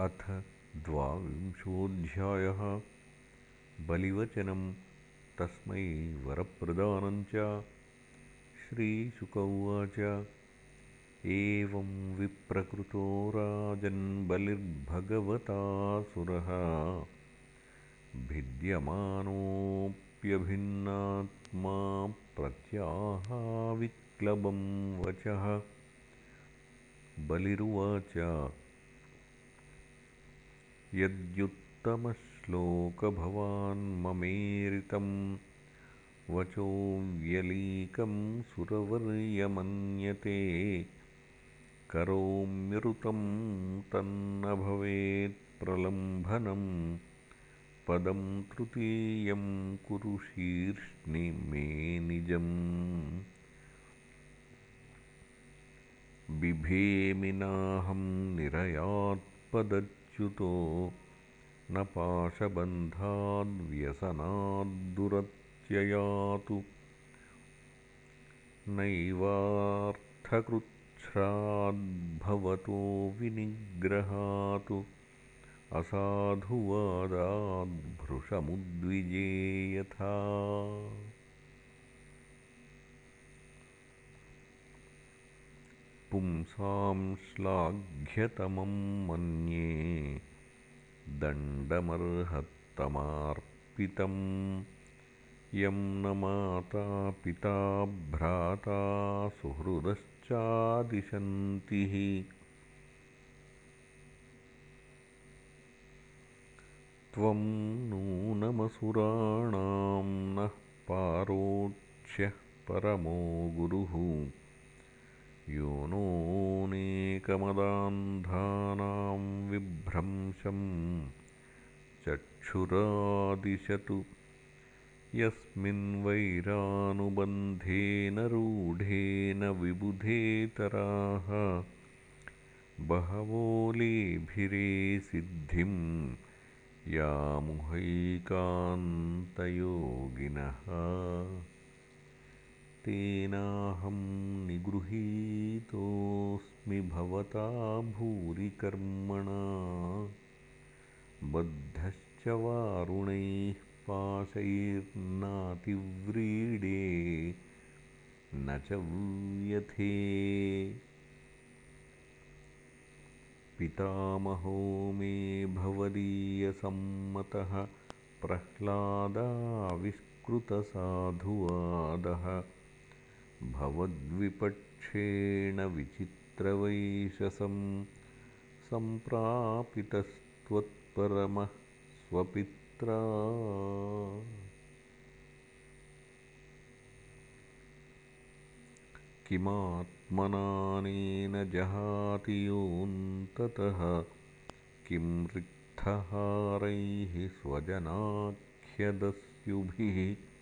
अथ द्वाविंशोऽध्यायः। बलिवचनं तस्मै वरप्रदानं च। श्रीशुक उवाच एवं विप्रकृतो राजन्बलिर्भगवतासुरः भिद्यमानोऽप्यभिन्नात्मा प्रत्याहाविक्लबं वचः। बलिरुवाच यद्युत्तमश्लोकभवान्ममेरितं वचो व्यलीकं सुरवर्यमन्यते करोम्यरुतं तन्न भवेत्प्रलम्भनं पदं तृतीयं कुरु शीर्ष्णि मे निजम्। बिभेमि नाहं च्युतो न पाशबन्धाद्व्यसनाद्दुरत्ययातु। नैवार्थकृच्छ्राद्भवतो विनिग्रहातु। असाधुवादाद्भृशमुद्विजे यथा पुंसां श्लाघ्यतमं मन्ये दण्डमर्हत्तमार्पितं यं न माता पिता भ्राता सुहृदश्चादिशन्ति। त्वं नूनमसुराणां नः पारोक्ष्यः परमो गुरुः योनोऽनेकमदान्धानां विभ्रंशं चक्षुरादिशतु। यस्मिन्वैरानुबन्धेन रूढेन विबुधेतराः। बहवो लेभिरे सिद्धिं यामुहैकान्तयोगिनः तेनाहं निगृहीतोऽस्मि भवता भूरि कर्मणा बद्धश्च वारुणैः पाशैर्नातिव्रीडे न च व्यथे। पितामहो मे भवदीयसम्मतः प्रह्लादाविष्कृतसाधुवादः भवद्विपक्षेण विचित्रवैशसं सम्प्रापितस्त्वत्परमः स्वपित्रा। किमात्मनानेन जहाति योऽन्ततः किं रिक्थहारैः स्वजनाख्यदस्युभिः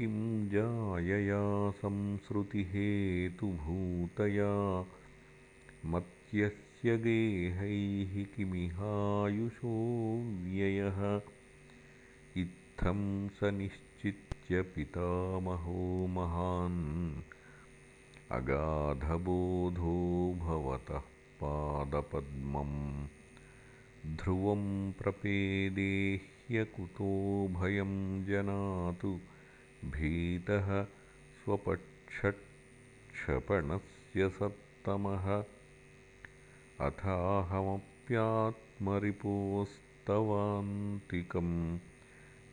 किं जायया संसृतिहेतुभूतया? मत्यस्य गेहैः किमिहायुषो व्ययः? इत्थं स निश्चित्य पितामहो महान्। अगाधबोधो भवतः पादपद्मम् ध्रुवं प्रपेदेह्यकुतो भयं जनातु भीतः स्वपक्षक्षपणस्य सत्तमः अथाहमप्यात्मरिपोस्तवान्तिकं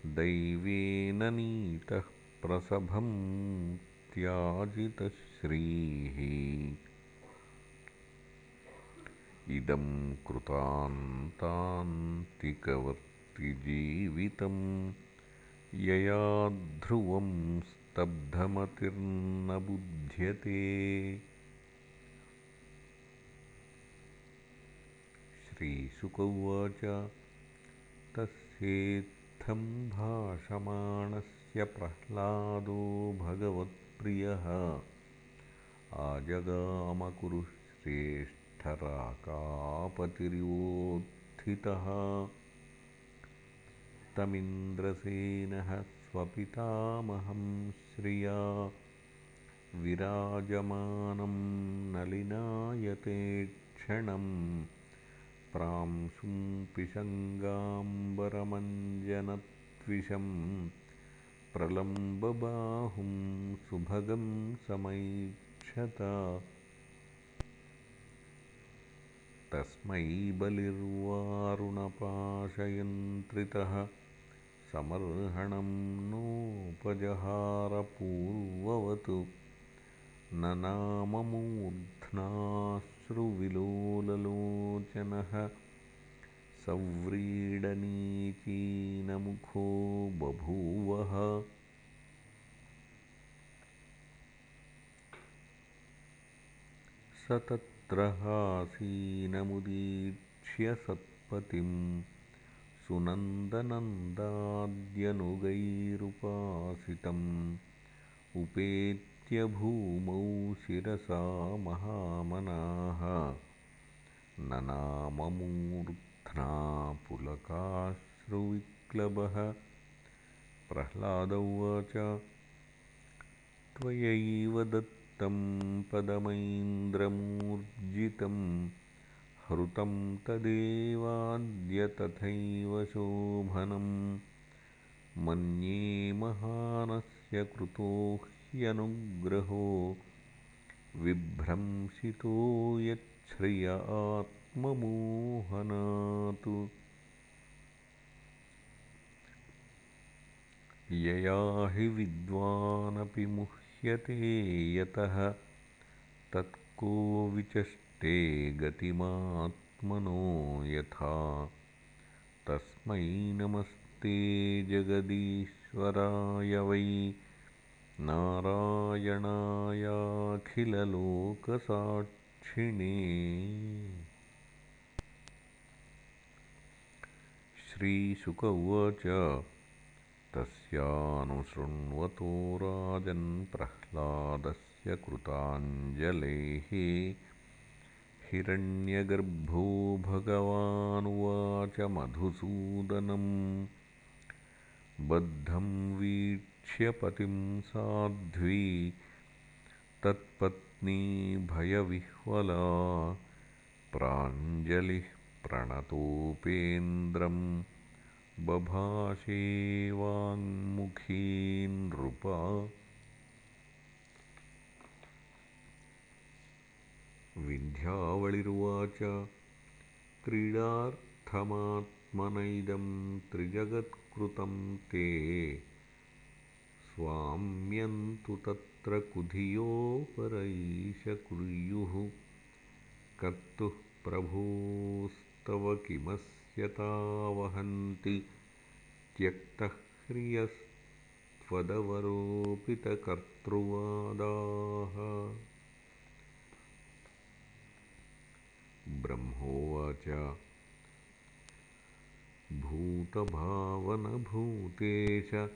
दैवेन नीतः प्रसभं त्याजितश्रीः। इदं कृतान्तान्तिकवर्तिजीवितम् यया ध्रुवं स्तब्धमतिर्न बुध्यते। श्रीशुक उवाच तस्येत्थं भाषमाणस्य प्रह्लादो भगवत्प्रियः। आजगामकुरुश्रेष्ठराकापतिरिवोत्थितः तमिन्द्रसेनः स्वपितामहं श्रिया विराजमानं नलिनायते क्षणं प्रांशुं पिशङ्गाम्बरमञ्जनत्विषं प्रलम्बबाहुं सुभगं समैक्षत। तस्मै बलिर्वारुणपाशयन्त्रितः समर्हणं नोपजहारपूर्ववत्। ननाममूर्ध्नाश्रुविलोललोचनः सव्रीडनीचीनमुखो बभूवः। स तत्र हासीनमुदीक्ष्य सत्पतिं सुनन्दनन्दाद्यनुगैरुपासितम् उपेत्य भूमौ शिरसा महामनाः। ननाममूर्ध्ना पुलकाश्रुविक्लबः प्रह्लाद उवाच त्वयैव दत्तं पदमैन्द्रमूर्जितं हृतं तदेवाद्य तथैव शोभनम्। मन्ये महानस्य कृतो ह्यनुग्रहो। विभ्रंशितो यच्छ्रिय आत्ममोहनात्। यया हि विद्वानपि मुह्यते यतः तत्को विचष्टे गतिमात्मनो यथा। तस्मै नमस्ते ते जगदीश्वराय वै नारायणायाखिललोकसाक्षिणे। श्रीशुक उवाच। तस्यानुशृण्वतो राजन्प्रह्लादस्य कृताञ्जलेः हिरण्यगर्भो भगवानुवाच मधुसूदनम् बद्धं वीक्ष्य पतिं साध्वी तत्पत्नी भयविह्वला प्राञ्जलिः प्रणतोपेन्द्रं बभाषेवाङ्मुखी नृप विन्ध्यावळिरुवाच क्रीडार्थमात्मनैदं त्रिजगत्कृतं ते। स्वाम्यन्तु तत्र कुधियोपरैषकुर्युः कर्तुः प्रभोस्तव किमस्यता वहन्ति त्यक्तः ह्रियस्त्वदवरोपितकर्तृवादाः ब्रह्मोवाच। भूतभावनभूतेश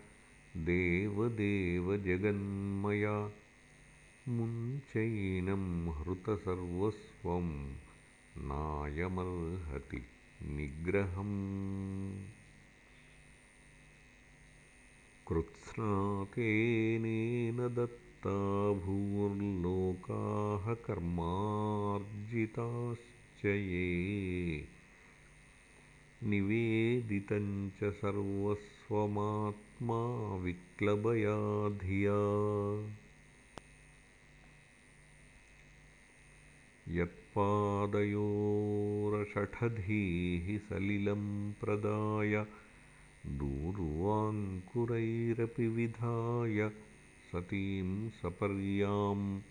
देवदेव जगन्मया मुञ्चैनं हृतसर्वस्वं नायमर्हति निग्रहम्। कृत्स्नातेनेन दत्ता भूर्लोकाः कर्मार्जिताश्च ये निवेदितञ्च सर्वस्वमात्मा विक्लबया धिया। यत्पादयोरषठधीः सलिलं प्रदाय दूर्वाङ्कुरैरपि विधाय सतीं सपर्याम्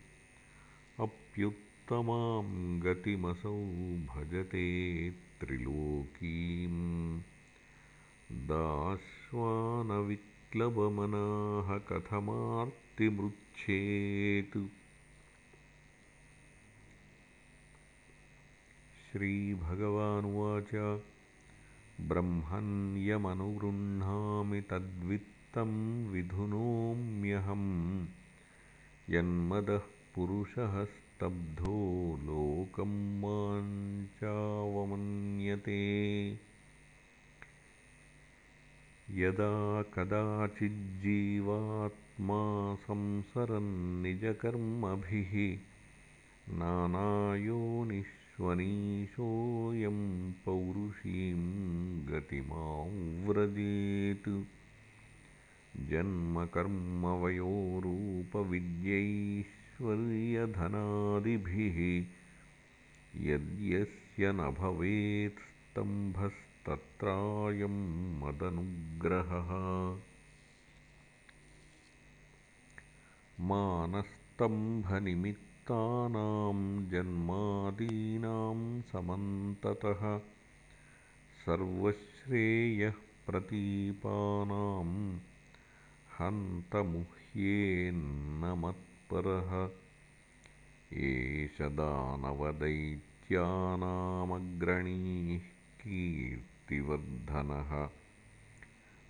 अप्युत्तमां गतिमसौ भजते त्रिलोकीम्। दाश्वानविक्लबमनाः कथमार्तिमृच्छेत्। श्रीभगवानुवाच ब्रह्मण्यमनुगृह्णामि तद्वित्तं विधुनोम्यहम्। यन्मदः पुरुषः स्तब्धो लोकं मां चावमन्यते यदा कदाचिज्जीवात्मा संसरन्निजकर्मभिः नानायोनिष्वनीशोऽयं प्रतिमां व्रजेत् जन्मकर्मवयोरूपविद्यैश्वर्यधनादिभिः यद्यस्य न भवेत्स्तम्भस्तत्रायं मदनुग्रहः। मानस्तम्भनिमित्तानां जन्मादीनां समन्ततः सर्वश्रेयःप्रतीपानां हन्तमुह्येन्न मत्परः एष दानवदैत्यानामग्रणीः कीर्तिवर्धनः।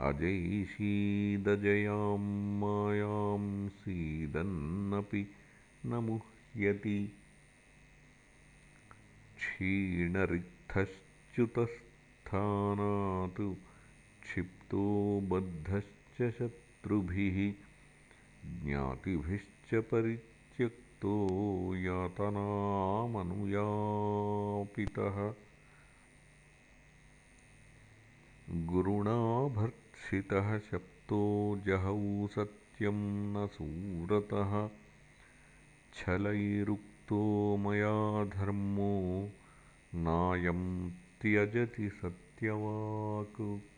अजैषीदजयां मायां सीदन्नपि न मुह्यति। क्षीणरिक्थश्च्युतस्थानात् क्षिप्तो बद्धश्च शत्रुभिः ज्ञातिभिश्च परित्यक्तो यातनामनुयापितः। गुरुणा भर्त्सितः शप्तो जहौ सत्यं न सूरतः छलैरुक्तो मया धर्मो नायं त्यजति सत्यवाक्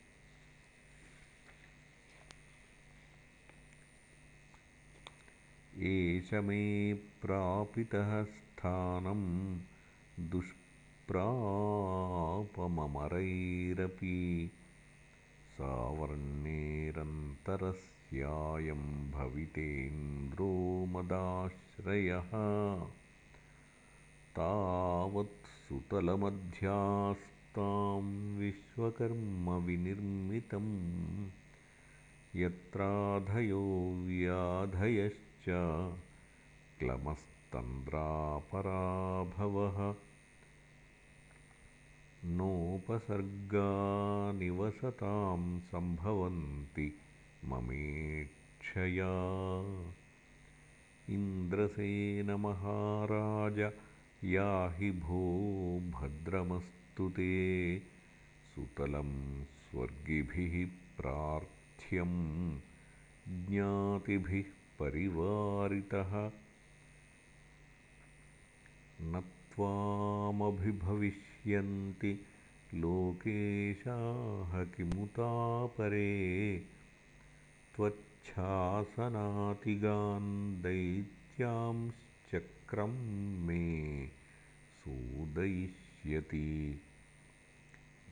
एष मे प्रापितः स्थानं दुष्प्रापममरैरपि सावर्णेरन्तरस्यायं भवितेन्द्रो मदाश्रयः। तावत्सुतलमध्यास्तां विश्वकर्मविनिर्मितं यत्राधयो व्याधयश्च क्लमस्तन्द्रापराभवः नोपसर्गा निवसतां सम्भवन्ति ममेक्षया इन्द्रसेनमहाराज याहि भो भद्रमस्तु ते। सुतलं स्वर्गिभिः प्रार्थ्यं ज्ञातिभिः परिवारितः न त्वामभिभविष्यन्ति। लोकेशाः किमुतापरे। त्वच्छासनातिगान् दैत्यांश्चक्रं मे सूदयिष्यति।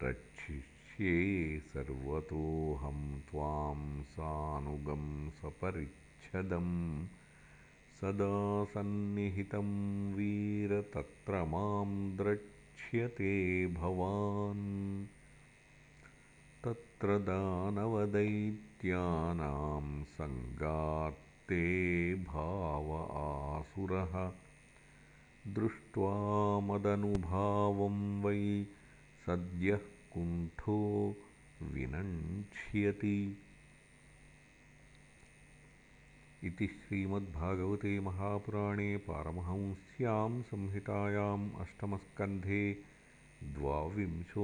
रक्षिष्ये सर्वतोऽहं त्वां सानुगं सपरिच्छदम् सदा सन्निहितं वीर तत्र मां द्रक्ष्यते भवान्। तत्र दानवदैत्यानां सङ्गात्ते भाव आसुरः। दृष्ट्वा मदनुभावं वै सद्यः कुण्ठो विनङ्क्ष्यति इति श्रीमद्भागवते महापुराणे पारमहंस्यां संहितायाम् अष्टमस्कन्धे द्वाविंशोऽध्यायः